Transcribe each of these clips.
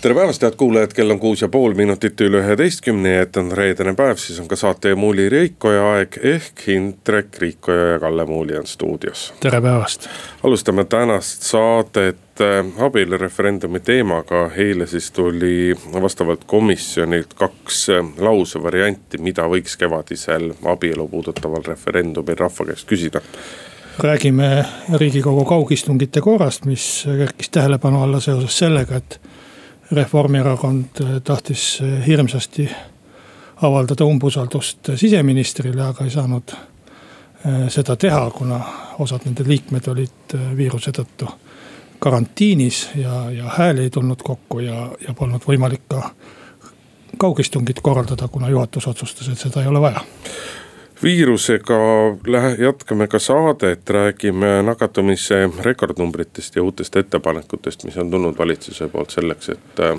tere päevast, head kuulajad, kell on kuus ja pool minutit üle üheteistkümne ja et on reedene päev, siis on ka saate Muuli Riikoja aeg ehk Indrek Riikoja ja Kalle Muuli on stuudios. tere päevast. alustame tänast saadet äh, abielureferendumi teemaga, eile siis tuli vastavalt komisjonilt kaks äh, lausevarianti, mida võiks kevadisel abielu puudutaval referendumil rahva käest küsida räägime riigikogu kaugistungite korrast, mis kerkis tähelepanu alla seoses sellega, et Reformierakond eh, tahtis eh, hirmsasti avaldada umbusaldust siseministrile, aga ei saanud eh, seda teha, kuna osad nende liikmed olid viiruse tõttu karantiinis ja, ja hääli ei tulnud kokku ja, ja polnud võimalik ka kaugistungit korraldada, kuna juhatus otsustas, et seda ei ole vaja viirusega lähe-, jätkame ka saadet, räägime nakatumise rekordnumbritest ja uutest ettepanekutest, mis on tulnud valitsuse poolt selleks, et äh,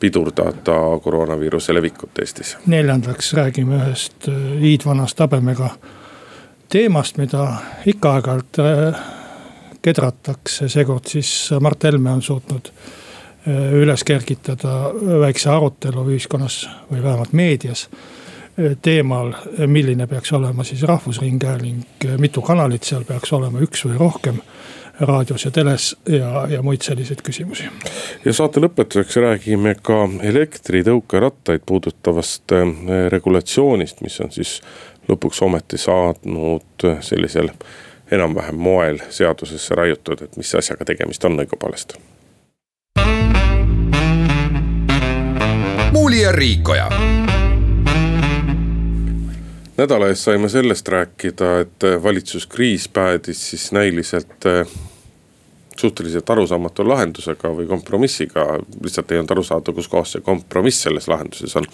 pidurdada koroonaviiruse levikut Eestis. neljandaks räägime ühest äh, hiidvanast habemega teemast, mida ikka aeg-ajalt äh, kedratakse, seekord siis Mart Helme on suutnud üles kergitada väikse arutelu ühiskonnas või vähemalt meedias teemal, milline peaks olema siis rahvusringhääling, mitu kanalit seal peaks olema, üks või rohkem raadios ja teles ja, ja muid selliseid küsimusi. ja saate lõpetuseks räägime ka elektritõukerattaid puudutavast äh, regulatsioonist, mis on siis lõpuks ometi saanud sellisel enam-vähem moel seadusesse raiutud, et mis asjaga tegemist on õigupoolest. muuli ja Riikoja nädala eest saime sellest rääkida, et valitsuskriis päädis siis näiliselt eh, suhteliselt arusaamatu lahendusega või kompromissiga. lihtsalt ei olnud aru saada, kus kohas see kompromiss selles lahenduses on.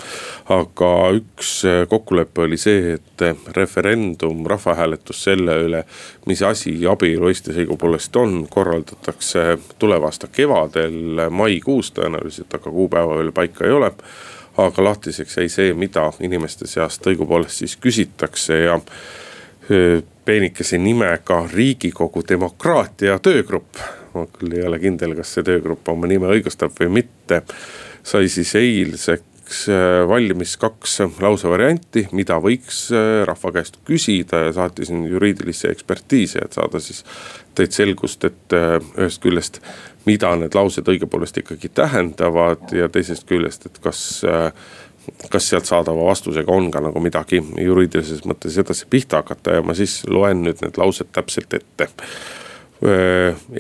aga üks eh, kokkulepe oli see, et referendum, rahvahääletus selle üle, mis asi abielu Eestis õigupoolest on, korraldatakse tuleva aasta kevadel, maikuus tõenäoliselt, aga kuupäeva veel paika ei ole aga lahtiseks jäi see, mida inimeste seast õigupoolest siis küsitakse ja peenikese nimega Riigikogu demokraatia töögrupp. ma küll ei ole kindel, kas see töögrupp oma nime õigustab või mitte. sai siis eilseks valmis kaks lausevarianti, mida võiks rahva käest küsida ja saatisin juriidilisse ekspertiisi, et saada siis täit selgust, et ühest küljest mida need laused õigupoolest ikkagi tähendavad ja teisest küljest, et kas kas sealt saadava vastusega on ka nagu midagi juriidilises mõttes edasi pihta hakata ja ma siis loen nüüd need laused täpselt ette.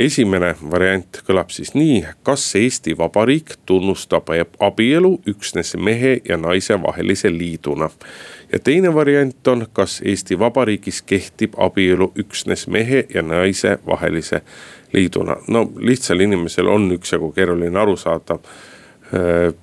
Esimene variant kõlab siis nii, kas Eesti Vabariik tunnustab abielu üksnes mehe ja naise vahelise liiduna. ja teine variant on, kas Eesti Vabariigis kehtib abielu üksnes mehe ja naise vahelise liiduna. no lihtsal inimesel on üksjagu keeruline aru saada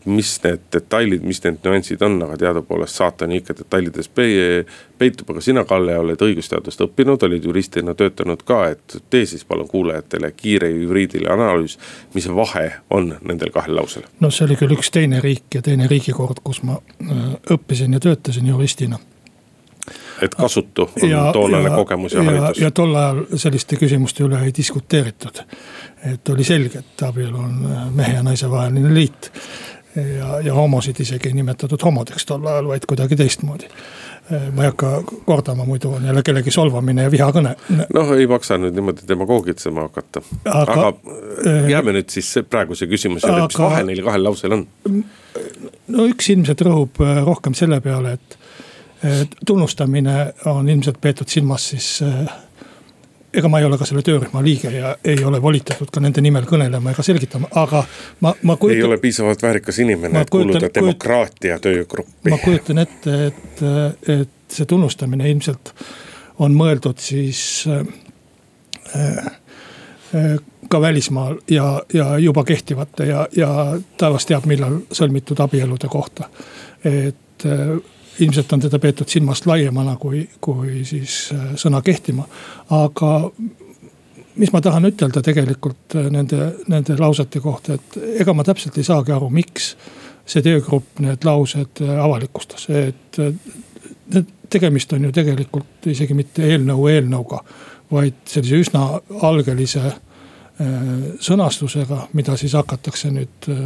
mis need detailid, mis need nüansid on, aga teadupoolest saatan ikka detailides peitub, aga sina, Kalle, oled õigusteadust õppinud, olid juristina töötanud ka, et tee siis palun kuulajatele kiire juriidiline analüüs. mis vahe on nendel kahel lausel? no see oli küll üks teine riik ja teine riigikord, kus ma äh, õppisin ja töötasin juristina et kasutu on ja, toonane ja, kogemus ja, ja haridus. ja tol ajal selliste küsimuste üle ei diskuteeritud. et oli selge, et abielu on äh, mehe ja naise vaheline liit. ja, ja homosid isegi ei nimetatud homodeks tol ajal, vaid kuidagi teistmoodi äh, ma ei hakka kordama, muidu on jälle kellegi solvamine ja vihakõne. noh, ei maksa nüüd niimoodi demagoogitsema hakata. aga, aga äh, jääme nüüd siis praeguse küsimuse juurde, mis vahe neil kahel lausel on? no üks ilmselt rõhub rohkem selle peale, et tunnustamine on ilmselt peetud silmas siis eh, ega ma ei ole ka selle töörühma liige ja ei ole volitatud ka nende nimel kõnelema ega selgitama, aga ma, ma kujutan. ei ole piisavalt väärikas inimene, et kuuluda demokraatia töögruppi. ma kujutan ette, et, et see tunnustamine ilmselt on mõeldud siis äh, äh, ka välismaal ja, ja juba kehtivate ja, ja taevas teab, millal sõlmitud abielude kohta. et äh, ilmselt on teda peetud silmast laiemana kui, kui siis äh, sõna kehtima. aga mis ma tahan ütelda tegelikult nende, nende lausete kohta, et ega ma täpselt ei saagi aru, miks see töögrupp need laused avalikustas, et tegemist on ju tegelikult isegi mitte eelnõu eelnõuga, vaid sellise üsna algelise äh, sõnastusega, mida siis hakatakse nüüd äh,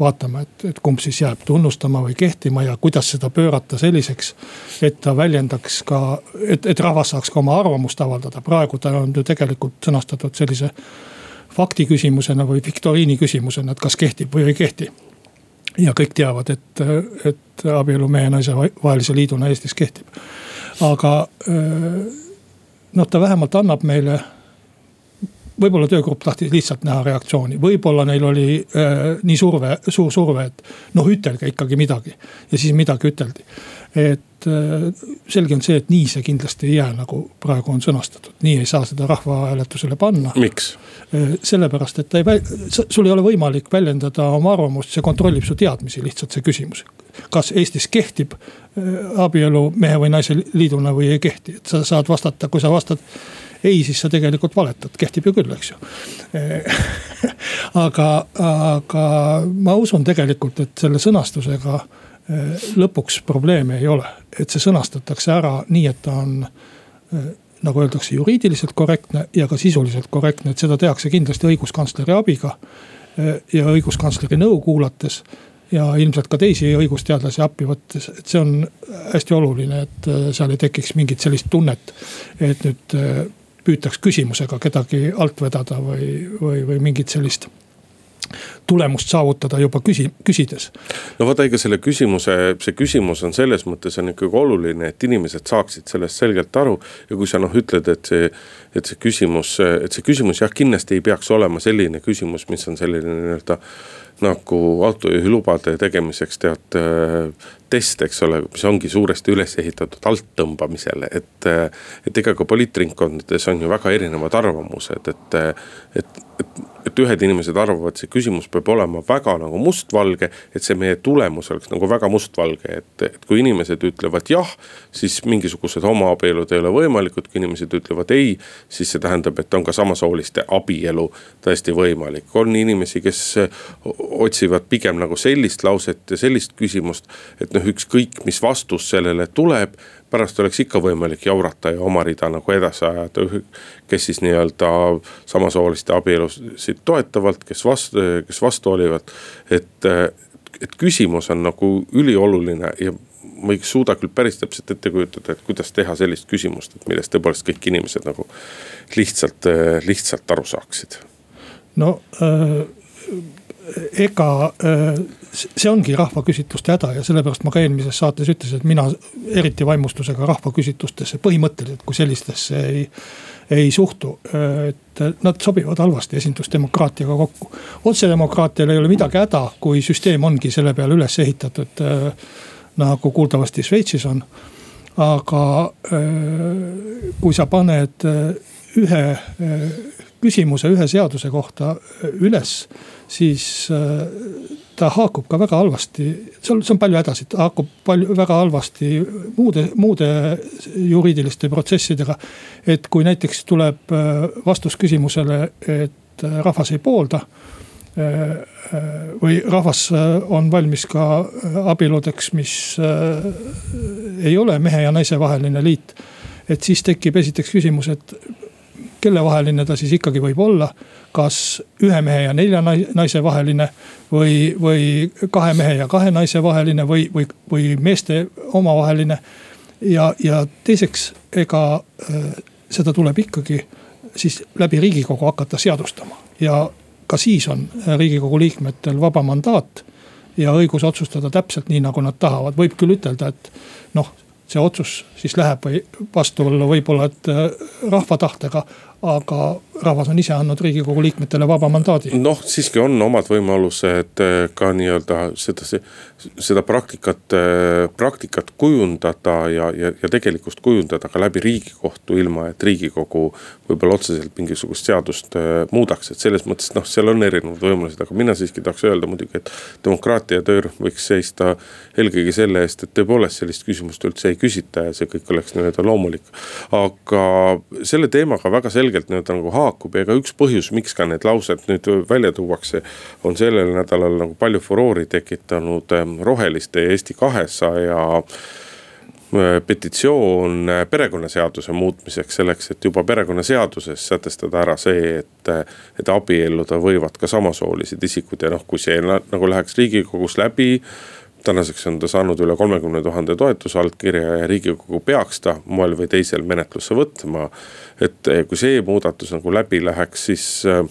vaatama, et, et kumb siis jääb tunnustama või kehtima ja kuidas seda pöörata selliseks. et ta väljendaks ka, et, et rahvas saaks ka oma arvamust avaldada, praegu ta on ju tegelikult sõnastatud sellise fakti küsimusena või viktoriini küsimusena, et kas kehtib või ei kehti. ja kõik teavad, et, et abielu mehe ja naise vahelise liiduna Eestis kehtib aga noh, ta vähemalt annab meile võib-olla töögrupp tahtis lihtsalt näha reaktsiooni, võib-olla neil oli äh, nii surve, suur surve, et noh, ütelge ikkagi midagi. ja siis midagi üteldi. et äh, selge on see, et nii see kindlasti ei jää, nagu praegu on sõnastatud, nii ei saa seda rahvahääletusele panna. miks äh,? sellepärast, et ta ei, sul ei ole võimalik väljendada oma arvamust, see kontrollib su teadmisi lihtsalt see küsimus kas Eestis kehtib äh, abielu mehe või naise liiduna või ei kehti, et sa saad vastata, kui sa vastad ei, siis sa tegelikult valetad, kehtib ju küll, eks ju aga, aga ma usun tegelikult, et selle sõnastusega äh, lõpuks probleeme ei ole, et see sõnastatakse ära nii, et ta on äh, nagu öeldakse, juriidiliselt korrektne ja ka sisuliselt korrektne, et seda tehakse kindlasti õiguskantsleri abiga. ja õiguskantsleri nõu kuulates ja ilmselt ka teisi õigusteadlasi appi võttes, et see on hästi oluline, et seal ei tekiks mingit sellist tunnet. et nüüd püütaks küsimusega kedagi alt vedada või, või, või mingit sellist tulemust saavutada juba küsi-, küsides. no vaata, ega selle küsimuse, see küsimus on selles mõttes on ikkagi oluline, et inimesed saaksid sellest selgelt aru. ja kui sa noh, ütled, et see, et see küsimus, et see küsimus jah, kindlasti ei peaks olema selline küsimus, mis on selline nii-öelda nagu autojuhilubade tegemiseks tead test, eks ole, mis ongi suuresti üles ehitatud alttõmbamisele, et. et ega ka poliitringkondades on ju väga erinevad arvamused, et, et, et et ühed inimesed arvavad, see küsimus peab olema väga nagu mustvalge, et see meie tulemus oleks nagu väga mustvalge, et, et kui inimesed ütlevad jah, siis mingisugused homoabielud ei ole võimalikud, kui inimesed ütlevad ei, siis see tähendab, et on ka samasooliste abielu täiesti võimalik. on inimesi, kes otsivad pigem nagu sellist lauset ja sellist küsimust, et noh, ükskõik, mis vastus sellele tuleb pärast oleks ikka võimalik jaurata ja oma rida nagu edasi ajada. kes siis nii-öelda samasooliste abielusid toetavalt, kes vastu, kes vastu olivad. et, et küsimus on nagu ülioluline ja ma ei suuda küll päris täpselt ette kujutada, et kuidas teha sellist küsimust, et millest tõepoolest kõik inimesed nagu lihtsalt, lihtsalt aru saaksid. no äh, ega äh, see ongi rahvaküsitluste häda ja sellepärast ma ka eelmises saates ütlesin, et mina eriti vaimustusega rahvaküsitlustesse põhimõtteliselt kui sellistesse ei, ei suhtu. et nad sobivad halvasti esindusdemokraatiaga kokku. otsedemokraatial ei ole midagi häda, kui süsteem ongi selle peale üles ehitatud äh, nagu kuuldavasti Šveitsis on. aga äh, kui sa paned ühe küsimuse ühe seaduse kohta üles siis äh, ta haakub ka väga halvasti, seal, see on palju hädasid, haakub palju, väga halvasti muude, muude juriidiliste protsessidega. et kui näiteks tuleb äh, vastus küsimusele, et äh, rahvas ei poolda või rahvas on valmis ka abieludeks, mis ei ole mehe ja naise vaheline liit. et siis tekib esiteks küsimus, et kellevaheline ta siis ikkagi võib olla. kas ühe mehe ja nelja naise vaheline või, või kahe mehe ja kahe naise vaheline või, või, või meeste omavaheline. ja, ja teiseks, ega äh, seda tuleb ikkagi siis läbi riigikogu hakata seadustama ja ka siis on riigikogu liikmetel vaba mandaat ja õigus otsustada täpselt nii, nagu nad tahavad, võib küll ütelda, et noh see otsus siis läheb või vastuollu võib-olla, et äh, rahva tahtega aga rahvas on ise andnud riigikogu liikmetele vaba mandaadi. noh, siiski on omad võimalused eh, ka nii-öelda seda, seda praktikat, eh, praktikat kujundada ja, ja, ja tegelikkust kujundada ka läbi riigikohtu, ilma et riigikogu võib-olla otseselt mingisugust seadust eh, muudaks, et selles mõttes noh, seal on erinevad võimalused, aga mina siiski tahaks öelda muidugi, et demokraatia töörühm võiks seista eelkõige selle eest, et tõepoolest sellist küsimust üldse ei küsita ja see kõik oleks nii-öelda loomulik. aga selle teemaga väga selgelt selgelt nii-öelda nagu haakub ja ka üks põhjus, miks ka need laused nüüd välja tuuakse. on sellel nädalal nagu palju furoori tekitanud ähm, Roheliste ja Eesti kahesaja äh, petitsioon äh, perekonnaseaduse muutmiseks selleks, et juba perekonnaseaduses sätestada ära see, et. et abielluda võivad ka samasoolised isikud ja noh, kui see nagu läheks riigikogus läbi tänaseks on ta saanud üle kolmekümne tuhande toetusallkirja ja riigikogu peaks ta moel või teisel menetlusse võtma. Et eh, kui see muudatus nagu läbi läheks, siis, eh,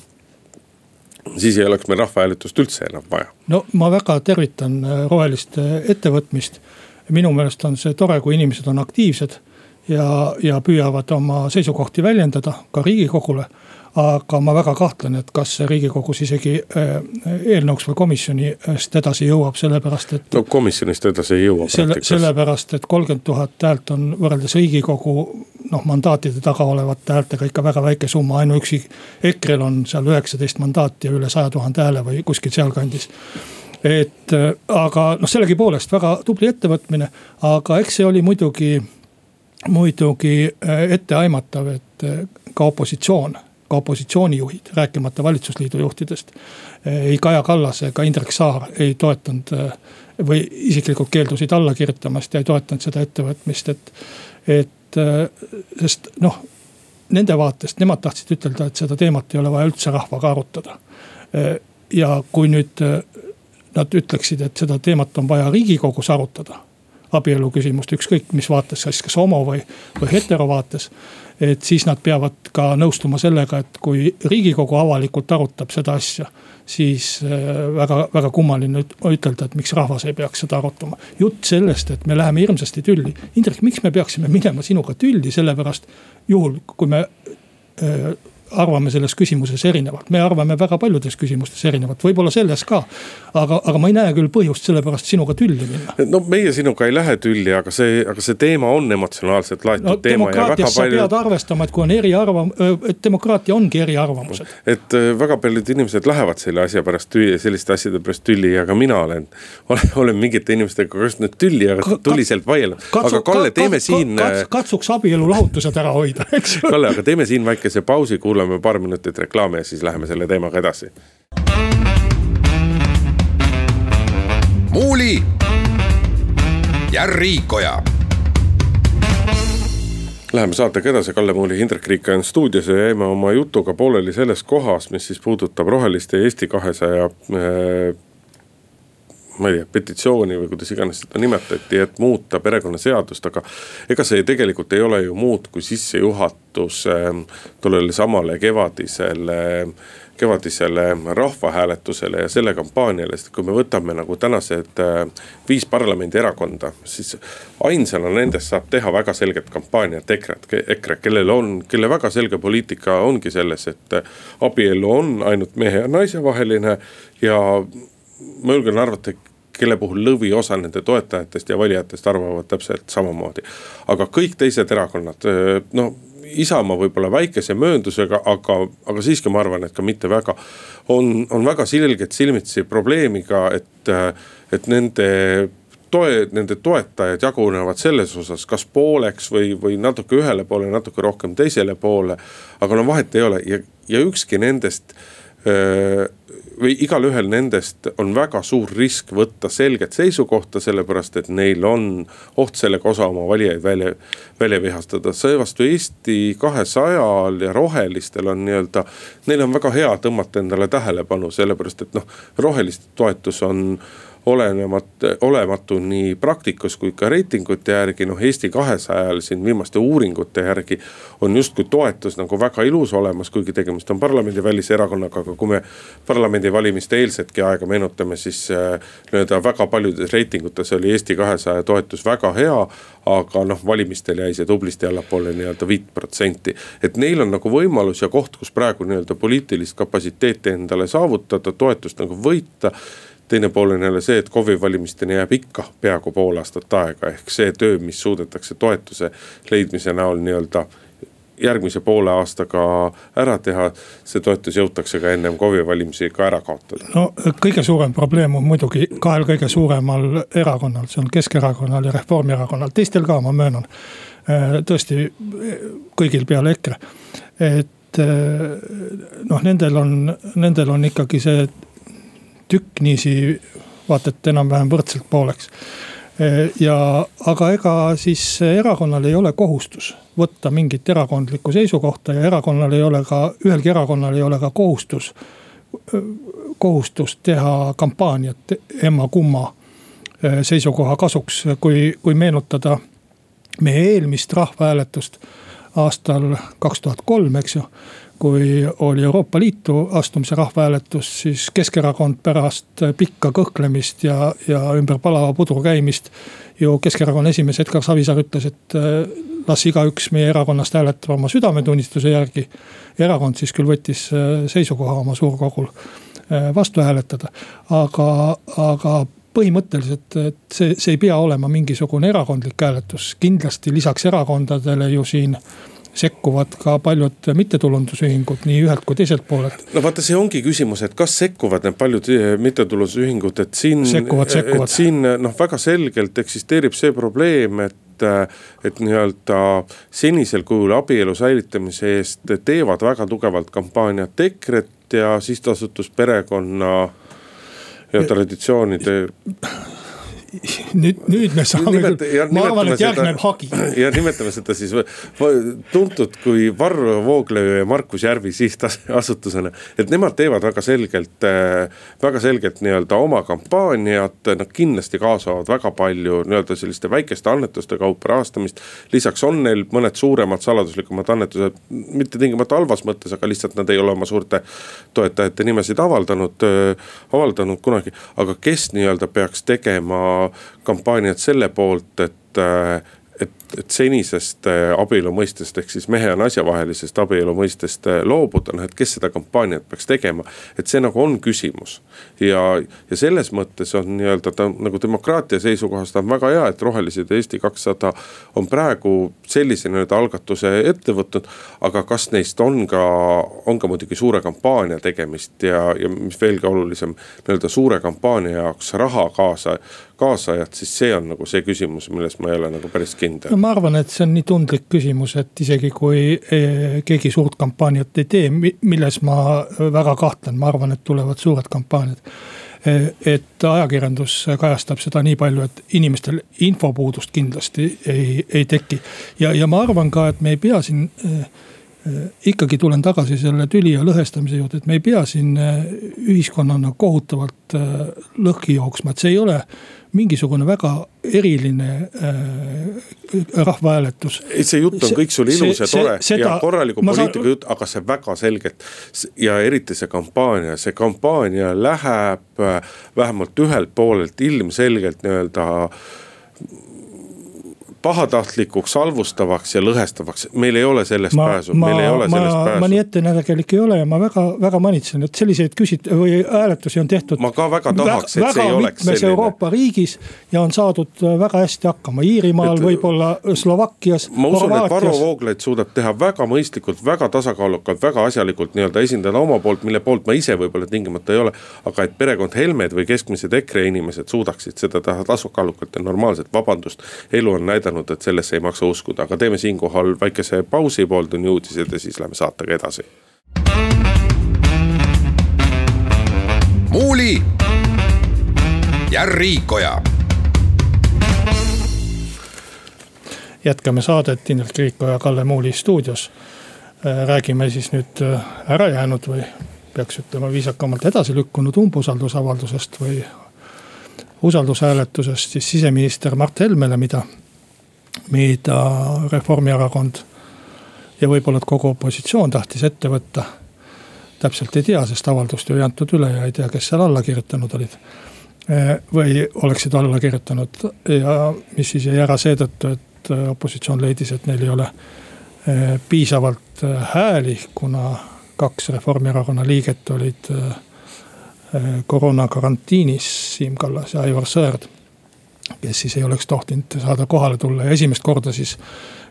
siis ei oleks meil rahvahääletust üldse enam vaja. no ma väga tervitan eh, roheliste ettevõtmist. minu meelest on see tore, kui inimesed on aktiivsed ja, ja püüavad oma seisukohti väljendada ka riigikogule aga ma väga kahtlen, et kas see riigikogus isegi äh, eelnõuks või komisjonist edasi jõuab, sellepärast et. no komisjonist edasi ei jõua. selle, sellepärast, et kolmkümmend tuhat häält on võrreldes riigikogu noh, mandaatide taga olevate häältega ikka väga väike summa, ainuüksi EKRE-l on seal üheksateist mandaati ja üle saja tuhande hääle või kuskil sealkandis et äh, aga noh, sellegipoolest väga tubli ettevõtmine, aga eks see oli muidugi, muidugi äh, etteaimatav, et ka opositsioon ka opositsioonijuhid, rääkimata valitsusliidu juhtidest. ei Kaja Kallas ega Indrek Saar ei toetanud või isiklikult keeldusid alla kirjutamast ja ei toetanud seda ettevõtmist, et. et sest noh, nende vaatest, nemad tahtsid ütelda, et seda teemat ei ole vaja üldse rahvaga arutada. ja kui nüüd nad ütleksid, et seda teemat on vaja riigikogus arutada abielu küsimust, ükskõik mis vaates, siis kas homo või, või hetero vaates et siis nad peavad ka nõustuma sellega, et kui riigikogu avalikult arutab seda asja siis äh, väga, väga kummaline ütelda, et miks rahvas ei peaks seda arutama. jutt sellest, et me läheme hirmsasti tülli. Indrek, miks me peaksime minema sinuga tülli, sellepärast juhul kui me äh, arvame selles küsimuses erinevalt, me arvame väga paljudes küsimustes erinevalt, võib-olla selles ka. aga, aga ma ei näe küll põhjust sellepärast sinuga tülli minna. no meie sinuga ei lähe tülli, aga see, aga see teema on emotsionaalselt laetud no, teema. demokraatias sa palju... pead arvestama, et kui on eriarvam-, et demokraatia ongi eriarvamused. et väga paljud inimesed lähevad selle asja pärast tülli, selliste asjade pärast tülli ja ka mina olen, olen, olen mingite inimestega just nüüd tülli, aga tuliselt vaielnud. aga Kalle, teeme siin. katsuks abielu lahutused ära hoida, eks. Kalle, aga teeme siin väikese pausi, kuulame paar minutit reklaami ja siis läheme selle teemaga edasi. muuli ja Riikoja Läheme saatega edasi, Kalle Muuli, Hindrek Riik on stuudios ja jäime oma jutuga pooleli selles kohas, mis siis puudutab Roheliste ja Eesti kahesaja äh, ma ei tea, petitsiooni või kuidas iganes seda nimetati, et muuta perekonnaseadust, aga. ega see tegelikult ei ole ju muud kui sissejuhatus ähm, tollele samale kevadisele kevadisele rahvahääletusele ja selle kampaaniale, sest kui me võtame nagu tänased äh, viis parlamendierakonda, siis ainsana nendest saab teha väga selget kampaaniat EKRE-t, EKRE, kellel on, kelle väga selge poliitika ongi selles, et abielu on ainult mehe ja naise vaheline ja ma julgen arvata, kelle puhul lõviosa nende toetajatest ja valijatest arvavad täpselt samamoodi. aga kõik teised erakonnad, no Isamaa võib-olla väikese mööndusega, aga, aga siiski ma arvan, et ka mitte väga. on, on väga selgelt silmitsi probleemiga, et, et nende toe, nende toetajad jagunevad selles osas, kas pooleks või, või natuke ühele poole, natuke rohkem teisele poole. aga no vahet ei ole ja, ja ükski nendest või igalühel nendest on väga suur risk võtta selget seisukohta, sellepärast et neil on oht sellega osa oma valijaid välja, välja vihastada. seevastu Eesti kahesajal ja rohelistel on nii-öelda, neil on väga hea tõmmata endale tähelepanu, sellepärast et noh, roheliste toetus on olenemata, olematu nii praktikas kui ka reitingute järgi, noh Eesti kahesajal siin viimaste uuringute järgi. on justkui toetus nagu väga ilus olemas, kuigi tegemist on parlamendivälise erakonnaga, aga kui me parlamendivalimiste eelsetki aega meenutame, siis äh, nii-öelda väga paljudes reitingutes oli Eesti kahesaja toetus väga hea. aga noh, valimistel jäi see tublisti allapoole nii-öelda viit protsenti, et neil on nagu võimalus ja koht, kus praegu nii-öelda poliitilist kapatsiteeti endale saavutada, toetust nagu võita teine pool on jälle see, et KOV-i valimisteni jääb ikka peaaegu pool aastat aega, ehk see töö, mis suudetakse toetuse leidmise näol nii-öelda järgmise poole aastaga ära teha, see toetus jõutakse ka ennem KOV-i valimisi ka ära kaotada. no kõige suurem probleem on muidugi kahel kõige suuremal erakonnal, see on Keskerakonnal ja Reformierakonnal, teistel ka, ma möönan. Äh, tõesti kõigil peale EKRE, et noh, nendel on, nendel on ikkagi see tükk niiviisi vaata et enam-vähem võrdselt pooleks. ja, aga ega siis erakonnal ei ole kohustus võtta mingit erakondlikku seisukohta ja erakonnal ei ole ka, ühelgi erakonnal ei ole ka kohustus, kohustust teha kampaaniat emma-kumma seisukoha kasuks, kui, kui meenutada meie eelmist rahvahääletust aastal kaks tuhat kolm, eks ju kui oli Euroopa Liitu astumise rahvahääletus, siis Keskerakond pärast pikka kõhklemist ja, ja ümber palava pudru käimist. ju Keskerakonna esimees Edgar Savisaar ütles, et äh, las igaüks meie erakonnast hääletab oma südametunnistuse järgi. erakond siis küll võttis äh, seisukoha oma suurkogul äh, vastu hääletada, aga, aga põhimõtteliselt, et see, see ei pea olema mingisugune erakondlik hääletus, kindlasti lisaks erakondadele ju siin sekkuvad ka paljud mittetulundusühingud nii ühelt kui teiselt poolelt. no vaata, see ongi küsimus, et kas sekkuvad need paljud eh, mittetulundusühingud, et siin. sekkuvad, sekkuvad. siin noh, väga selgelt eksisteerib see probleem, et et nii-öelda senisel kujul abielu säilitamise eest teevad väga tugevalt kampaaniat EKRE-t ja sihtasutus Perekonna ja traditsioonide nüüd, nüüd me saame Nimet, küll, ma arvan, et järgneb hagi. ja nimetame seda siis tuntud kui Varro Vooglaid ja Markus Järvi sihtasutusena. et nemad teevad väga selgelt, äh, väga selgelt nii-öelda oma kampaaniat, nad kindlasti kaasavad väga palju nii-öelda selliste väikeste annetuste kaupa rahastamist. lisaks on neil mõned suuremad saladuslikumad annetused, mitte tingimata halvas mõttes, aga lihtsalt nad ei ole oma suurte toetajate nimesid avaldanud, äh, avaldanud kunagi. aga kes nii-öelda peaks tegema kampaaniat selle poolt, et äh, et, et senisest äh, abielu mõistest ehk siis mehe ja naise vahelisest abielu mõistest äh, loobuda, noh et kes seda kampaaniat peaks tegema. et see nagu on küsimus ja, ja selles mõttes on nii-öelda ta nagu demokraatia seisukohast on väga hea, et Rohelised ja Eesti kakssada on praegu sellise nii-öelda algatuse ette võtnud. aga kas neist on ka, on ka muidugi suure kampaania tegemist ja, ja mis veelgi olulisem, nii-öelda suure kampaania jaoks raha kaasa kaasajat, siis see on nagu see küsimus, milles ma ei ole nagu päris kindel. no ma arvan, et see on nii tundlik küsimus, et isegi kui eh, keegi suurt kampaaniat ei tee, milles ma väga kahtlen, ma arvan, et tulevad suured kampaaniad. Eh, et ajakirjandus kajastab seda nii palju, et inimestel infopuudust kindlasti ei, ei teki. ja, ja ma arvan ka, et me ei pea siin eh, ikkagi tulen tagasi selle tüli ja lõhestamise juurde, et me ei pea siin ühiskonnana kohutavalt lõhki jooksma, et see ei ole mingisugune väga eriline äh, rahvahääletus. see jutt on see, kõik sul ilus ja tore seda, ja korraliku poliitika saan... jutt, aga see väga selgelt. ja eriti see kampaania, see kampaania läheb äh, vähemalt ühelt poolelt ilmselgelt nii-öelda pahatahtlikuks, halvustavaks ja lõhestavaks, meil ei ole sellest ma, pääsu, meil ei ole ma, sellest pääsu. ma nii ettenägelik ei ole ja ma väga, väga manitsen, et selliseid küsit- või hääletusi on tehtud. ma ka väga tahaks, et see ei oleks selline. Euroopa riigis ja on saadud väga hästi hakkama, Iirimaal, võib-olla Slovakkias. ma usun, et Varro Vooglaid suudab teha väga mõistlikult, väga tasakaalukalt, väga asjalikult nii-öelda esindada oma poolt, mille poolt ma ise võib-olla tingimata ei ole. aga et perekond Helmed või keskmised EKRE inimesed suudaksid seda teha tasakaalukalt ja normaalselt, vabandust, elu on näidanud näidanud, et sellesse ei maksa uskuda, aga teeme siinkohal väikese pausi, pooltunni uudised ja siis läheme saatega edasi. muuli ja Riikoja. jätkame saadet Indrek Riikoja ja Kalle Muuli stuudios. räägime siis nüüd ära jäänud või peaks ütlema viisakamalt edasi lükkunud umbusaldusavaldusest või usaldushääletusest siis siseminister Mart Helmele, mida mida Reformierakond ja võib-olla kogu opositsioon tahtis ette võtta. täpselt ei tea, sest avaldust ju ei antud üle ja ei tea, kes seal alla kirjutanud olid. või oleksid alla kirjutanud ja mis siis jäi ära seetõttu, et opositsioon leidis, et neil ei ole eh, piisavalt eh, hääli, kuna kaks Reformierakonna liiget olid eh, koroonakarantiinis, Siim Kallas ja Aivar Sõerd kes siis ei oleks tohtinud saada kohale tulla ja esimest korda siis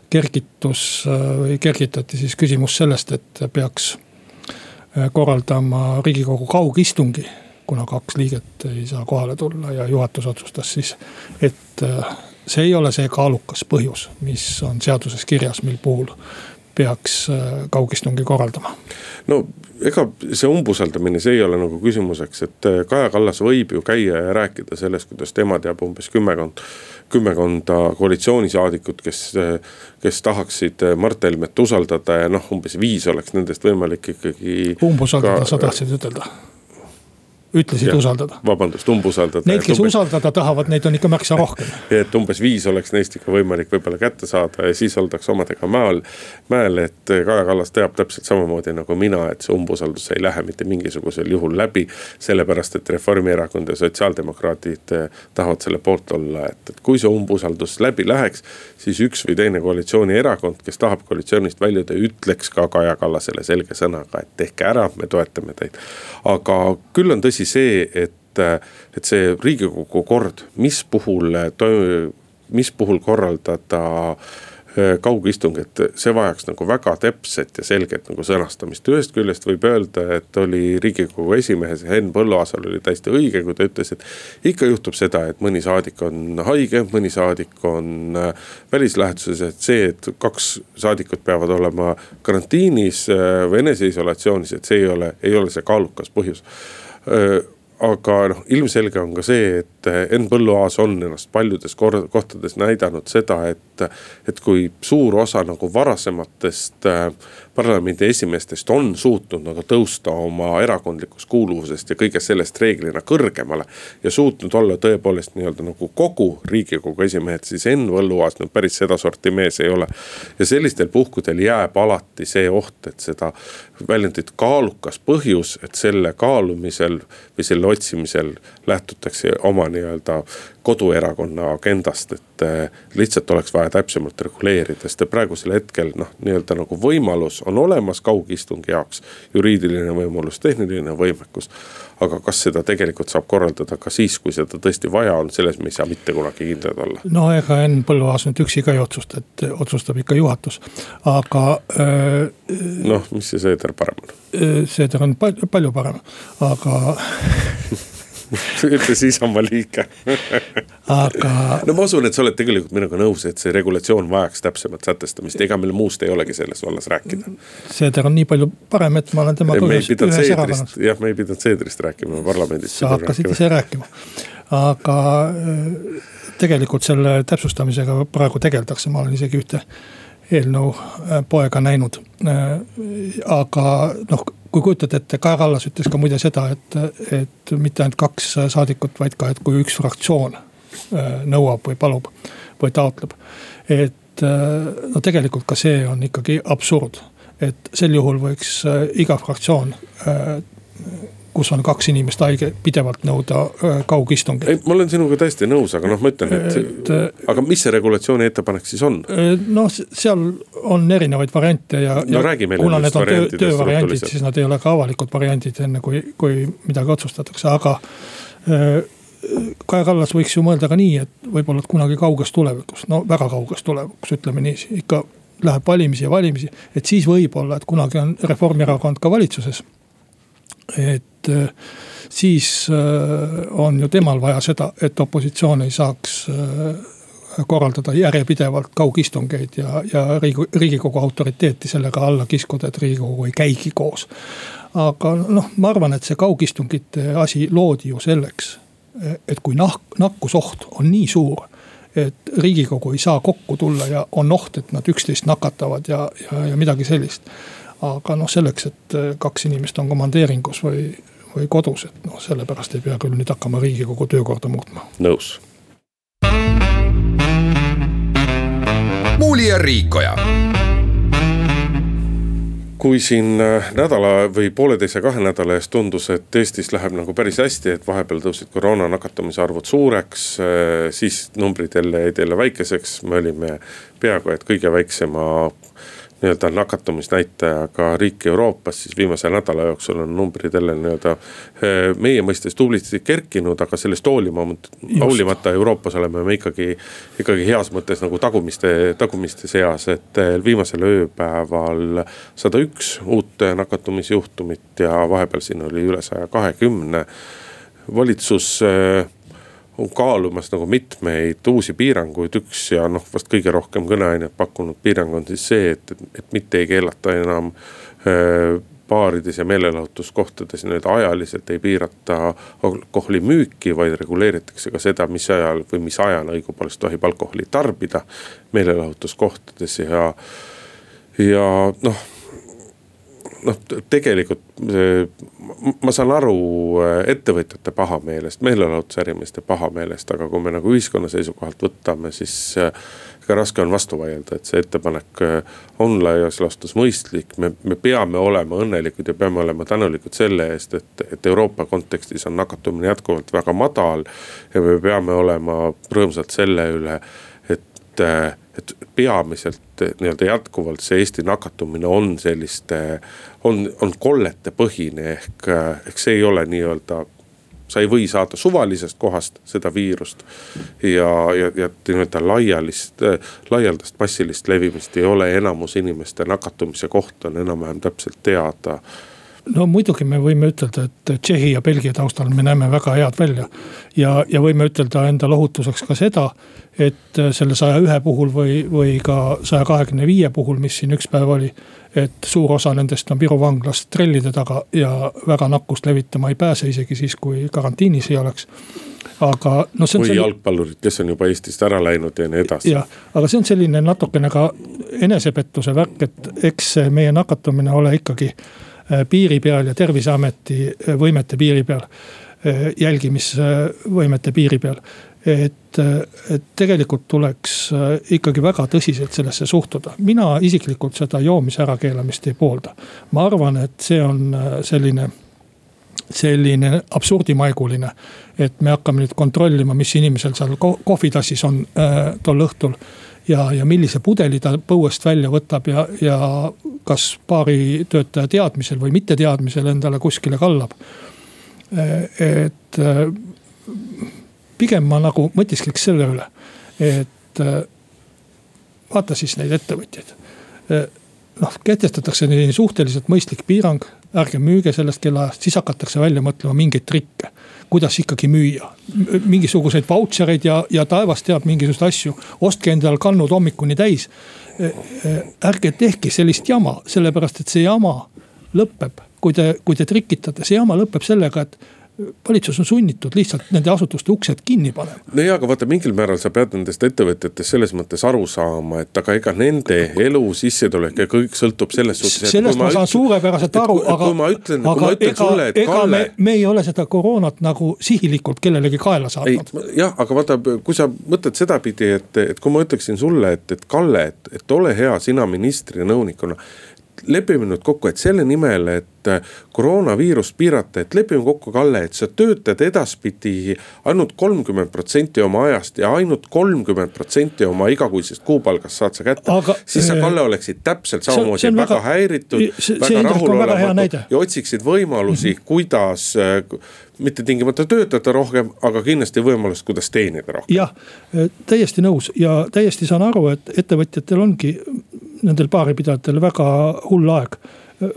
kergitus või kergitati siis küsimus sellest, et peaks äh, korraldama riigikogu kaugistungi. kuna kaks liiget ei saa kohale tulla ja juhatus otsustas siis, et äh, see ei ole see kaalukas põhjus, mis on seaduses kirjas, mil puhul peaks kaugistungi korraldama. no ega see umbusaldamine, see ei ole nagu küsimuseks, et Kaja Kallas võib ju käia ja rääkida sellest, kuidas tema teab umbes kümmekond kümmekonda koalitsioonisaadikut, kes, kes tahaksid Mart Helmet usaldada ja noh, umbes viis oleks nendest võimalik ikkagi. umbusaldada ka..., sa tahtsid ütelda? Ütlesid ja, usaldada. vabandust, umbusaldada. Neid, kes umbes, usaldada tahavad, neid on ikka märksa rohkem. et umbes viis oleks neist ikka võimalik võib-olla kätte saada ja siis oldakse omadega mäel, mäel, et Kaja Kallas teab täpselt samamoodi nagu mina, et see umbusaldus ei lähe mitte mingisugusel juhul läbi. sellepärast, et Reformierakond ja sotsiaaldemokraadid eh, tahavad selle poolt olla, et, et kui see umbusaldus läbi läheks, siis üks või teine koalitsioonierakond, kes tahab koalitsioonist väljuda, ütleks ka Kaja Kallasele selge sõnaga, et tehke ära, me toetame teid. aga küll on tõsi asi see, et, et see riigikogu kord, mis puhul, mis puhul korraldada äh, kaugistungit, see vajaks nagu väga täpset ja selget nagu sõnastamist. ühest küljest võib öelda, et oli riigikogu esimehes Henn Põlluaasal oli täiesti õige, kui ta ütles, et. ikka juhtub seda, et mõni saadik on haige, mõni saadik on äh, välislähetuses, et see, et kaks saadikut peavad olema karantiinis äh, või eneseisolatsioonis, et see ei ole, ei ole see kaalukas põhjus aga noh, ilmselge on ka see, et Henn Põlluaas on ennast paljudes kohtades näidanud seda, et. et kui suur osa nagu varasematest parlamendi esimeestest on suutnud nagu tõusta oma erakondlikust kuuluvusest ja kõigest sellest reeglina kõrgemale. ja suutnud olla tõepoolest nii-öelda nagu kogu riigikogu esimehed, siis Henn Põlluaas nüüd päris sedasorti mees ei ole. ja sellistel puhkudel jääb alati see oht, et seda väljendit kaalukas põhjus, et selle kaalumisel või selle otsimisel lähtutakse oma nii-öelda koduerakonna agendast, et eh, lihtsalt oleks vaja täpsemalt reguleerida, sest praegusel hetkel noh, nii-öelda nagu võimalus on olemas kaugistungi jaoks. juriidiline võimalus, tehniline võimekus. aga kas seda tegelikult saab korraldada ka siis, kui seda tõesti vaja on, selles me ei saa mitte kunagi kindlad olla. no ega Henn Põlluaas nüüd üksi ka ei otsusta, et otsustab ikka juhatus, aga äh,. noh, mis see Seeder parem on? Äh, Seeder on palju parem, aga ütles Isamaa liige aga. no ma usun, et sa oled tegelikult minuga nõus, et see regulatsioon vajaks täpsemat sätestamist, ega meil muust ei olegi selles vallas rääkida. Seeder on nii palju parem, et ma olen temaga ühes, ühes erakonnas. jah, me ei pidanud Seederist rääkima parlamendis. sa hakkasid ise rääkima, aga äh, tegelikult selle täpsustamisega praegu tegeldakse, ma olen isegi ühte eelnõu äh, poega näinud. Äh, aga noh, kui kujutad ette, Kaja Kallas ütles ka muide seda, et, et mitte ainult kaks saadikut, vaid ka, et kui üks fraktsioon äh, nõuab või palub või taotleb. et no tegelikult ka see on ikkagi absurd, et sel juhul võiks iga fraktsioon kus on kaks inimest haige, pidevalt nõuda kaugistungit. ei, ma olen sinuga täiesti nõus, aga noh, ma ütlen, et, et, aga mis see regulatsiooni ettepanek siis on? noh, seal on erinevaid variante ja. no räägi meile. kuna need on töö, töövariandid, siis nad ei ole ka avalikud variandid, enne kui, kui midagi otsustatakse, aga Kaja Kallas võiks ju mõelda ka nii, et võib-olla kunagi kauges tulevikus, no väga kauges tulevikus, ütleme niiviisi, ikka läheb valimisi ja valimisi. et siis võib-olla, et kunagi on Reformierakond ka valitsuses et äh, siis äh, on ju temal vaja seda, et opositsioon ei saaks äh, korraldada järjepidevalt kaugistungeid ja, ja riigikogu autoriteeti sellega alla kiskuda, et riigikogu ei käigi koos. aga noh, ma arvan, et see kaugistungite asi loodi ju selleks, et kui nahk, nakkusoht on nii suur et riigikogu ei saa kokku tulla ja on oht, et nad üksteist nakatavad ja, ja, ja midagi sellist aga noh, selleks, et kaks inimest on komandeeringus või, või kodus, et noh, sellepärast ei pea küll nüüd hakkama riigikogu töökorda muutma. nõus. muuli ja Riikoja kui siin äh, nädala või pooleteise, kahe nädala eest tundus, et Eestis läheb nagu päris hästi, et vahepeal tõusid koroona nakatumise arvud suureks. Äh, siis numbrid jälle jäid jälle väikeseks, me olime peaaegu et kõige väiksema nii-öelda nakatumisnäitajaga riik Euroopas, siis viimase nädala jooksul on numbrid jälle nii-öelda eh, meie mõistes tublisti kerkinud, aga sellest hoolimata, hoolimata Euroopas oleme me ikkagi, ikkagi heas mõttes nagu tagumiste, tagumiste seas, et eh, viimasel ööpäeval sada üks uut nakatumisjuhtumit ja vahepeal siin oli üle saja kahekümne. valitsus eh, on kaalumas nagu mitmeid uusi piiranguid, üks ja noh, vast kõige rohkem kõneainet pakkunud piirang on siis see, et, et, et mitte ei keelata enam äh, baarides ja meelelahutuskohtades nii-öelda ajaliselt ei piirata alkoholi müüki, vaid reguleeritakse ka seda, mis ajal või mis ajal õigupoolest tohib alkoholi tarbida meelelahutuskohtades ja, ja noh noh, tegelikult ma saan aru äh, ettevõtjate pahameelest, meelelahutusärimeeste pahameelest, aga kui me nagu ühiskonna seisukohalt võtame, siis väga äh, raske on vastu vaielda, et see ettepanek äh, on laias laastus mõistlik. me, me peame olema õnnelikud ja peame olema tänulikud selle eest, et, et Euroopa kontekstis on nakatumine jätkuvalt väga madal. ja me peame olema rõõmsad selle üle, et et peamiselt nii-öelda jätkuvalt see Eesti nakatumine on selliste, on, on kollete põhine ehk, ehk see ei ole nii-öelda sa ei või saada suvalisest kohast seda viirust. ja, ja, ja nii-öelda laialist, laialdast massilist levimist ei ole, enamus inimeste nakatumise koht on enam-vähem täpselt teada no muidugi me võime ütelda, et Tšehhi ja Belgia taustal me näeme väga head välja. ja, ja võime ütelda enda lohutuseks ka seda, et selle saja ühe puhul või, või ka saja kahekümne viie puhul, mis siin üks päev oli. et suur osa nendest on Viru vanglas trellide taga ja väga nakkust levitama ei pääse, isegi siis, kui karantiinis ei oleks aga noh. või selline... jalgpallurid, kes on juba Eestist ära läinud ja nii edasi. jah, aga see on selline natukene ka enesepettuse värk, et eks meie nakatumine ole ikkagi Äh, piiri peal ja terviseameti äh, võimete piiri peal, äh, jälgimisvõimete piiri peal. et, et tegelikult tuleks ikkagi väga tõsiselt sellesse suhtuda, mina isiklikult seda joomise ärakeelamist ei poolda. ma arvan, et see on selline selline absurdimaiguline. et me hakkame nüüd kontrollima, mis inimesel seal kohvitassis on äh, tol õhtul ja, ja millise pudeli ta põuest välja võtab ja, ja kas baaritöötaja teadmisel või mitteteadmisel endale kuskile kallab. et pigem ma nagu mõtiskliks selle üle, et vaata siis neid ettevõtjaid. noh, kehtestatakse selline suhteliselt mõistlik piirang, ärge müüge sellest kellaajast, siis hakatakse välja mõtlema mingeid trikke kuidas ikkagi müüa. mingisuguseid vautšereid ja, ja taevas teab mingisuguseid asju, ostke endal kannud hommikuni täis. ärge tehke sellist jama, sellepärast et see jama lõpeb, kui te, kui te trikitate, see jama lõpeb sellega, et valitsus on sunnitud lihtsalt nende asutuste uksed kinni panema. no jaa, aga vaata mingil määral sa pead nendest ettevõtjatest selles mõttes aru saama, et aga ega nende elu, sissetulek ja kõik sõltub selles suhtes. sellest ma, ma saan suurepäraselt aru, aga. kui ma ütlen, kui ma ütlen ega, sulle, et ega Kalle. me ei ole seda koroonat nagu sihilikult kellelegi kaela saatnud. jah, aga vaata, kui sa mõtled sedapidi, et, et kui ma ütleksin sulle, et, et Kalle, et, et ole hea, sina ministri nõunikuna lepime nüüd kokku, et selle nimel, et äh, koroonaviirust piirata, et lepime kokku, Kalle, et sa töötad edaspidi ainult kolmkümmend protsenti oma ajast ja ainult kolmkümmend protsenti oma igakuisest kuupalgast saad sa kätte. siis sa, äh, Kalle, oleksid täpselt samamoodi väga, väga häiritud, väga rahulolematu ja otsiksid võimalusi mm, -hmm. kuidas äh, mitte tingimata töötada rohkem, aga kindlasti võimalust, kuidas teenida rohkem. jah, täiesti nõus ja täiesti saan aru, et ettevõtjatel ongi nendel baaripidajatel väga hull aeg.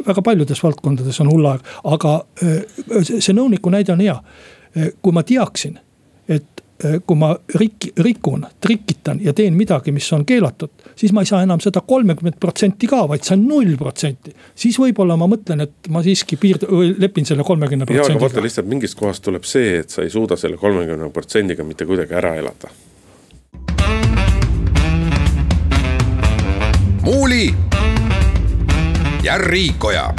väga paljudes valdkondades on hull aeg, aga see nõuniku näide on hea. kui ma teaksin, et kui ma rik-, rikun, trikitan ja teen midagi, mis on keelatud, siis ma ei saa enam seda kolmekümmet protsenti ka, vaid saan null protsenti. siis võib-olla ma mõtlen, et ma siiski piird-, lepin selle kolmekümne protsendiga. jaa, aga vaata lihtsalt mingist kohast tuleb see, et sa ei suuda selle kolmekümne protsendiga mitte kuidagi ära elada Muuli ja Riikoja.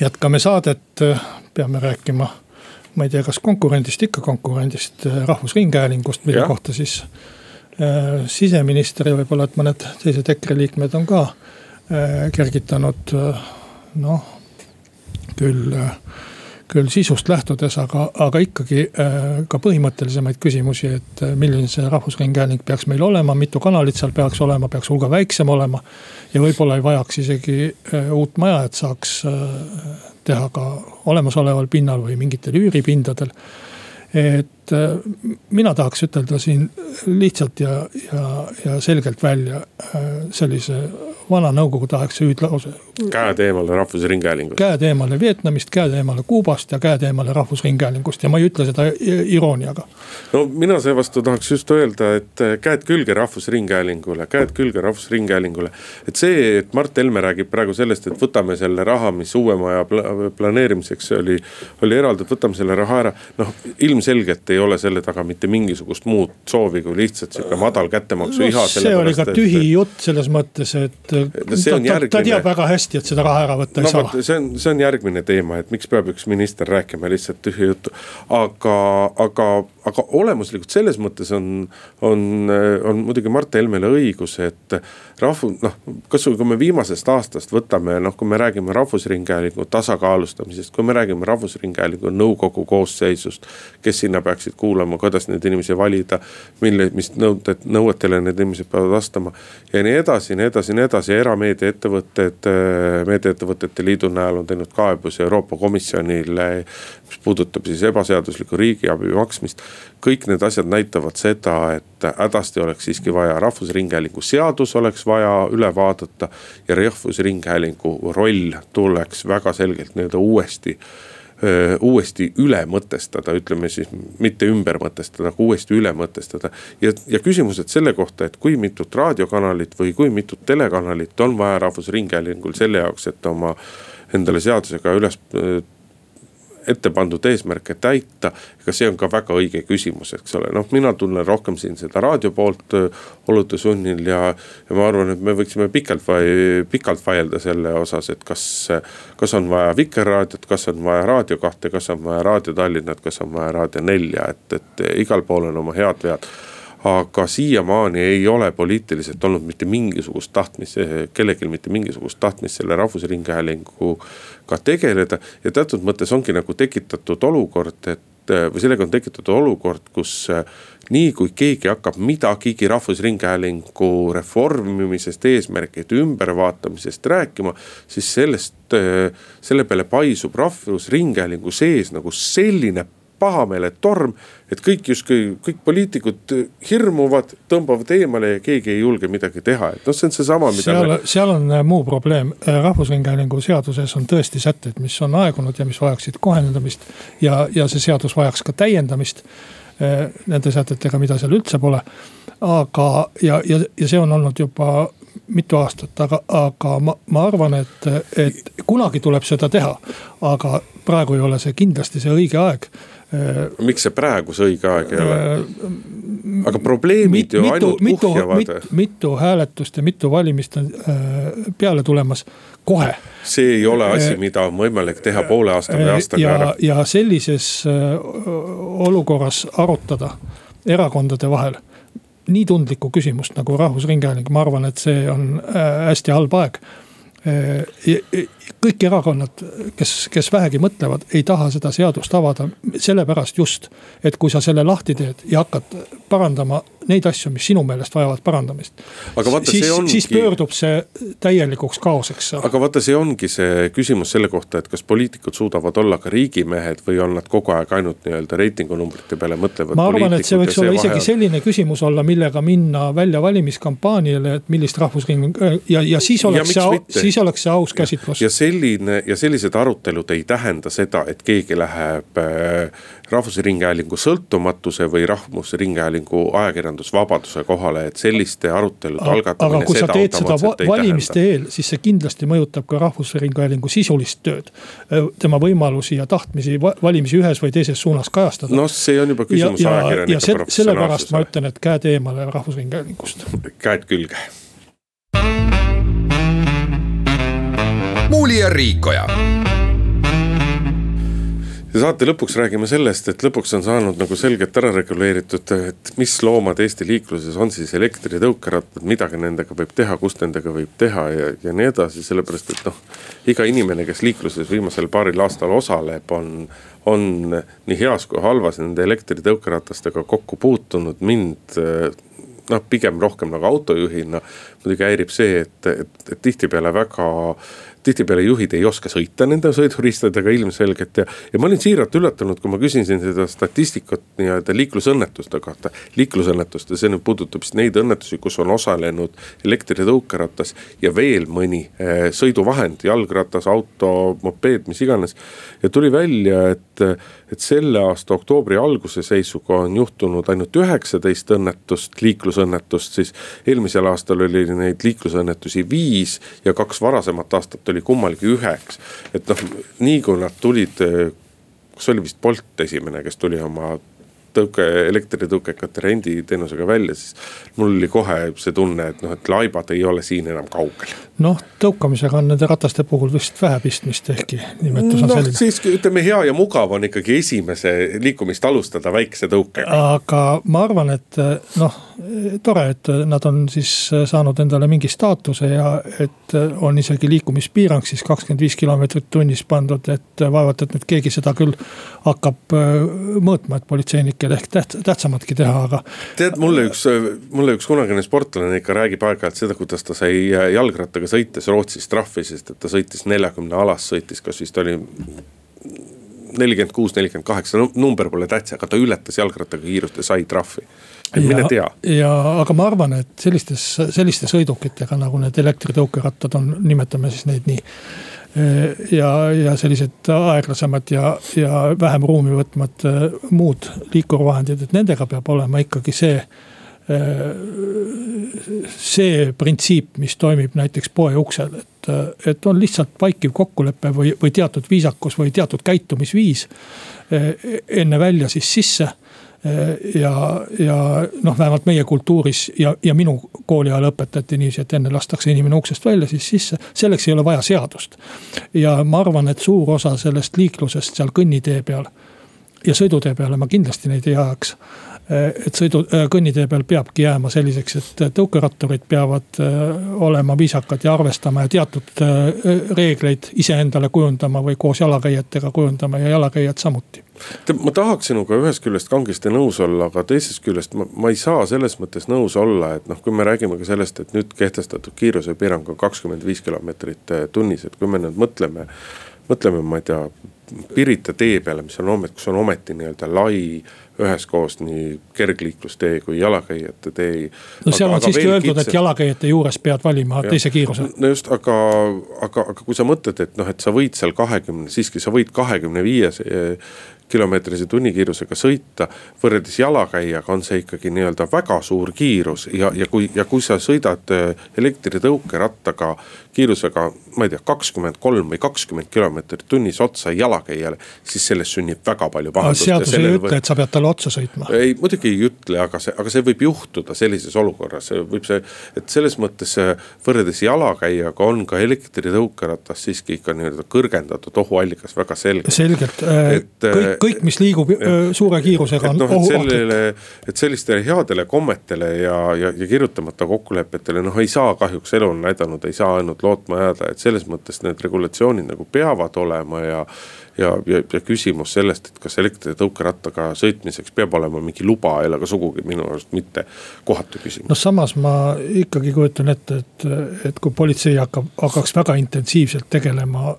jätkame saadet, peame rääkima, ma ei tea, kas konkurendist, ikka konkurendist, Rahvusringhäälingust, mille ja. kohta siis äh, siseminister ja võib-olla, et mõned teised EKRE liikmed on ka äh, kergitanud äh, noh, küll äh, küll sisust lähtudes, aga, aga ikkagi äh, ka põhimõttelisemaid küsimusi, et äh, milline see rahvusringhääling peaks meil olema, mitu kanalit seal peaks olema, peaks hulga väiksem olema. ja võib-olla ei vajaks isegi äh, uut maja, et saaks teha ka olemasoleval pinnal või mingitel üüripindadel. et et äh, mina tahaks ütelda siin lihtsalt ja, ja, ja selgelt välja äh, sellise vana nõukogudeaegse hüüdlause. käed eemale Rahvusringhäälingust. käed eemale Vietnamist, käed eemale Kuubast ja käed eemale Rahvusringhäälingust ja ma ei ütle seda irooniaga. no mina seevastu tahaks just öelda, et käed külge Rahvusringhäälingule, käed külge Rahvusringhäälingule. et see, et Mart Helme räägib praegu sellest, et võtame selle raha, mis uue maja planeerimiseks oli, oli eraldatud, võtame selle raha ära. noh, ilmselgelt ei ole selle taga mitte mingisugust muud soovi, kui lihtsalt sihuke madal kättemaksu no, iha. see oli ka tühi et... jutt selles mõttes, et ta, järgmine... ta teab väga hästi, et seda raha ära võtta no, ei saa. see on, see on järgmine teema, et miks peab üks minister rääkima lihtsalt tühja juttu. aga, aga, aga olemuslikult selles mõttes on, on, on muidugi Mart Helmele õigus, et rahvu-, noh, kasvõi kui me viimasest aastast võtame, noh, kui me räägime Rahvusringhäälingu tasakaalustamisest, kui me räägime Rahvusringhäälingu nõukogu koosseisust. kes sinna peaksid kuulama, kuidas neid inimesi valida, mille, mis nõuded, nõuetele need inimesed peavad vastama. ja nii edasi, nii edasi, nii edasi, erameediaettevõtted, meediaettevõtete liidu näol on teinud kaebusi Euroopa Komisjonile. mis puudutab siis ebaseaduslikku riigiabi maksmist kõik need asjad näitavad seda, et hädasti oleks siiski vaja, Rahvusringhäälingu seadus oleks vaja üle vaadata. ja Rahvusringhäälingu roll tuleks väga selgelt nii-öelda uuesti uuesti üle mõtestada, ütleme siis mitte ümber mõtestada, aga uuesti üle mõtestada. ja, ja küsimused selle kohta, et kui mitut raadiokanalit või kui mitut telekanalit on vaja Rahvusringhäälingul selle jaoks, et oma endale seadusega üles ette pandud eesmärke täita. ega see on ka väga õige küsimus, eks ole, noh, mina tunnen rohkem siin seda raadio poolt olude sunnil ja, ja ma arvan, et me võiksime pikalt vai-, pikalt vaielda selle osas, et kas. kas on vaja Vikerraadiot, kas on vaja Raadio kahte, kas on vaja Raadio Tallinnat, kas on vaja Raadio nelja, et, et igal pool on oma head vead aga siiamaani ei ole poliitiliselt olnud mitte mingisugust tahtmist, kellelgi mitte mingisugust tahtmist selle Rahvusringhäälinguga tegeleda. ja teatud mõttes ongi nagu tekitatud olukord, et või sellega on tekitatud olukord, kus nii kui keegi hakkab midagigi Rahvusringhäälingu reformimisest, eesmärkide ümbervaatamisest rääkima. siis sellest, selle peale paisub Rahvusringhäälingu sees nagu selline pahameeletorm. et kõik justkui, kõik poliitikud hirmuvad, tõmbavad eemale ja keegi ei julge midagi teha, et noh, see on seesama, mida. seal me..., seal on äh, muu probleem, äh, rahvusringhäälingu seaduses on tõesti sätted, mis on aegunud ja mis vajaksid kohendamist. ja, ja see seadus vajaks ka täiendamist nende sätetega, mida seal üldse pole. aga, ja, ja, ja see on olnud juba mitu aastat, aga, aga ma, ma arvan, et, et kunagi tuleb seda teha. aga praegu ei ole see kindlasti see õige aeg miks see praegu see õige aeg ei ole? Äh, aga probleemid mit, ju mitu, ainult mitu, kuhjavad mit,. mitu hääletust ja mitu valimist on äh, peale tulemas kohe. see ei ole asi, mida on võimalik teha poole aasta või aastaga ja, ära. ja sellises olukorras arutada erakondade vahel nii tundlikku küsimust nagu Rahvusringhääling, ma arvan, et see on hästi halb aeg kõik erakonnad, kes, kes vähegi mõtlevad, ei taha seda seadust avada. sellepärast just, et kui sa selle lahti teed ja hakkad parandama neid asju, mis sinu meelest vajavad parandamist. siis, ongi... siis pöördub see täielikuks kaoseks. aga vaata, see ongi see küsimus selle kohta, et kas poliitikud suudavad olla ka riigimehed või on nad kogu aeg ainult nii-öelda reitingunumbrite peale mõtlevad. ma arvan, et see võiks olla isegi vahel... selline küsimus olla, millega minna välja valimiskampaaniale, et millist rahvusringhäälingu ja, ja siis oleks ja see, siis oleks see aus käsitlus. ja selline ja sellised arutelud ei tähenda seda, et keegi läheb äh, Rahvusringhäälingu sõltumatuse või Rahvusringhäälingu ajakirjandusvabaduse kohale, et selliste arutelude algatamine. aga kui sa teed seda va valimiste eel, siis see kindlasti mõjutab ka Rahvusringhäälingu sisulist tööd. tema võimalusi ja tahtmisi valimisi ühes või teises suunas kajastada. noh, see on juba küsimus ajakirjanike professionaalsusele. sellepärast ma ütlen, et käed eemale Rahvusringhäälingust. käed külge. muuli ja Riikoja ja saate lõpuks räägime sellest, et lõpuks on saanud nagu selgelt ära reguleeritud, et mis loomad Eesti liikluses on siis elektritõukerattad, midagi nendega võib teha, kus nendega võib teha ja, ja nii edasi, sellepärast et noh. iga inimene, kes liikluses viimasel paaril aastal osaleb, on, on nii heas kui halvas nende elektritõukeratastega kokku puutunud, mind noh, pigem rohkem nagu autojuhina muidugi häirib see, et, et, et tihtipeale väga tihtipeale juhid ei oska sõita nende sõiduristadega ilmselgelt ja, ja ma olin siiralt üllatunud, kui ma küsisin seda statistikat nii-öelda liiklusõnnetuste kohta. liiklusõnnetuste, see nüüd puudutab siis neid õnnetusi, kus on osalenud elektritõukeratas ja veel mõni eh, sõiduvahend, jalgratas, auto, mopeed, mis iganes. ja tuli välja, et, et selle aasta oktoobri alguse seisuga on juhtunud ainult üheksateist õnnetust, liiklusõnnetust, siis eelmisel aastal oli neid liiklusõnnetusi viis ja kaks varasemat aastat oli kummalgi üheks. et noh, nii kui nad tulid, kas oli vist Bolt esimene, kes tuli oma tõuke, elektritõukekate renditeenusega välja, siis mul oli kohe see tunne, et noh, et laibad ei ole siin enam kaugel. noh, tõukamisega on nende rataste puhul vist vähe pistmist, ehkki nimetus on no, selline. siiski ütleme, hea ja mugav on ikkagi esimese liikumist alustada väikse tõukega. aga ma arvan, et noh, tore, et nad on siis saanud endale mingi staatuse ja et on isegi liikumispiirang siis kakskümmend viis kilomeetrit tunnis pandud, et vaevalt, et nüüd keegi seda küll hakkab mõõtma, et politseinik hetkel ehk täht-, tähtsamatki teha, aga. tead, mulle üks, mulle üks kunagine sportlane ikka räägib aeg-ajalt seda, kuidas ta sai jalgrattaga sõites Rootsis trahvi, sest et ta sõitis neljakümne alas, sõitis, kas vist oli nelikümmend kuus, nelikümmend kaheksa, number pole tähtis, aga ta ületas jalgrattaga kiirust ja sai trahvi. et mine tea. ja aga ma arvan, et sellistes, selliste sõidukitega nagu need elektritõukerattad on, nimetame siis neid nii ja, ja sellised aeglasemad ja, ja vähem ruumi võtvad äh, muud liikurvahendid, et nendega peab olema ikkagi see äh, see printsiip, mis toimib näiteks poe uksel, et, et on lihtsalt vaikiv kokkulepe või, või teatud viisakus või teatud käitumisviis. Äh, enne välja, siis sisse ja, ja noh, vähemalt meie kultuuris ja, ja minu kooli ajal õpetati niiviisi, et enne lastakse inimene uksest välja, siis sisse. selleks ei ole vaja seadust. ja ma arvan, et suur osa sellest liiklusest seal kõnnitee peal ja sõidutee peale ma kindlasti neid ei ajaks et sõidu, kõnnitee peal peabki jääma selliseks, et tõukeratturid peavad olema viisakad ja arvestama ja teatud reegleid iseendale kujundama või koos jalakäijatega kujundama ja jalakäijad samuti ma tahaks sinuga ühest küljest kangesti nõus olla, aga teisest küljest ma, ma ei saa selles mõttes nõus olla, et noh, kui me räägime ka sellest, et nüüd kehtestatud kiirusepiirang on kakskümmend viis kilomeetrit tunnis, et kui me nüüd mõtleme. mõtleme, ma ei tea, Pirita tee peale, mis on, kus on ometi nii-öelda lai üheskoos nii kergliiklustee kui jalakäijate tee. no seal on siiski öeldud kitsa..., et jalakäijate juures pead valima ja. teise kiiruse. no just, aga, aga, aga kui sa mõtled, et noh, et sa võid seal kahekümne, siiski sa võid kahekümne viies kilomeetrise tunnikiirusega sõita. võrreldes jalakäijaga on see ikkagi nii-öelda väga suur kiirus ja, ja kui, ja kui sa sõidad äh, elektritõukerattaga kiirusega, ma ei tea, kakskümmend kolm või kakskümmend kilomeetrit tunnis otsa jalakäijale, siis sellest sünnib väga palju pahandust. seadus ei ütle, et sa pead talle otsa sõitma. ei, muidugi ei ütle, aga see, aga see võib juhtuda sellises olukorras, võib see, et selles mõttes äh, võrreldes jalakäijaga on ka elektritõukeratas siiski ikka nii-öelda kõrgendatud ohuallikas väga selgelt. selgelt, et kõik kõik, mis liigub ja, suure kiirusega on no, ohuohtlik. et sellistele headele kommetele ja, ja, ja kirjutamata kokkulepetele noh, ei saa kahjuks elu on näidanud, ei saa ainult lootma jääda, et selles mõttes need regulatsioonid nagu peavad olema ja ja, ja, ja küsimus sellest, et kas elektritõukerattaga sõitmiseks peab olema mingi luba, ei ole ka sugugi minu arust mitte kohatu küsimus. noh, samas ma ikkagi kujutan ette, et, et kui politsei hakkab, hakkaks väga intensiivselt tegelema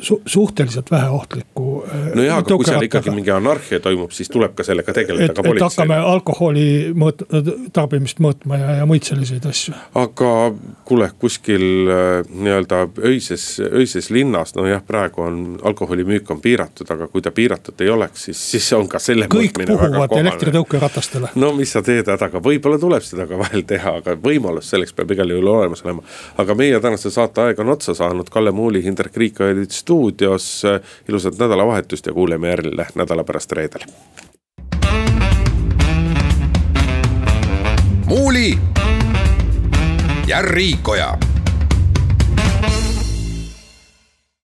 su, suhteliselt väheohtliku. nojah, aga kui seal ikkagi mingi anarhia toimub, siis tuleb ka sellega tegeleda et, ka politseil. hakkame alkoholi mõõt-, tarbimist mõõtma ja, ja muid selliseid asju. aga kuule, kuskil nii-öelda öises, öises linnas, nojah, praegu on alkoholimüük on piiratud, aga kui ta piiratud ei oleks, siis, siis on ka selle. kõik puhuvad elektritõukeratastele. no mis sa teed hädaga, võib-olla tuleb seda ka vahel teha, aga võimalus selleks peab igal juhul olemas olema. aga meie tänase saate aeg on otsa saanud, Kalle Muuli, Hindrek Riik olid stuudios. ilusat nädalavahetust ja kuuleme jälle nädala pärast reedel. muuli ja Riikoja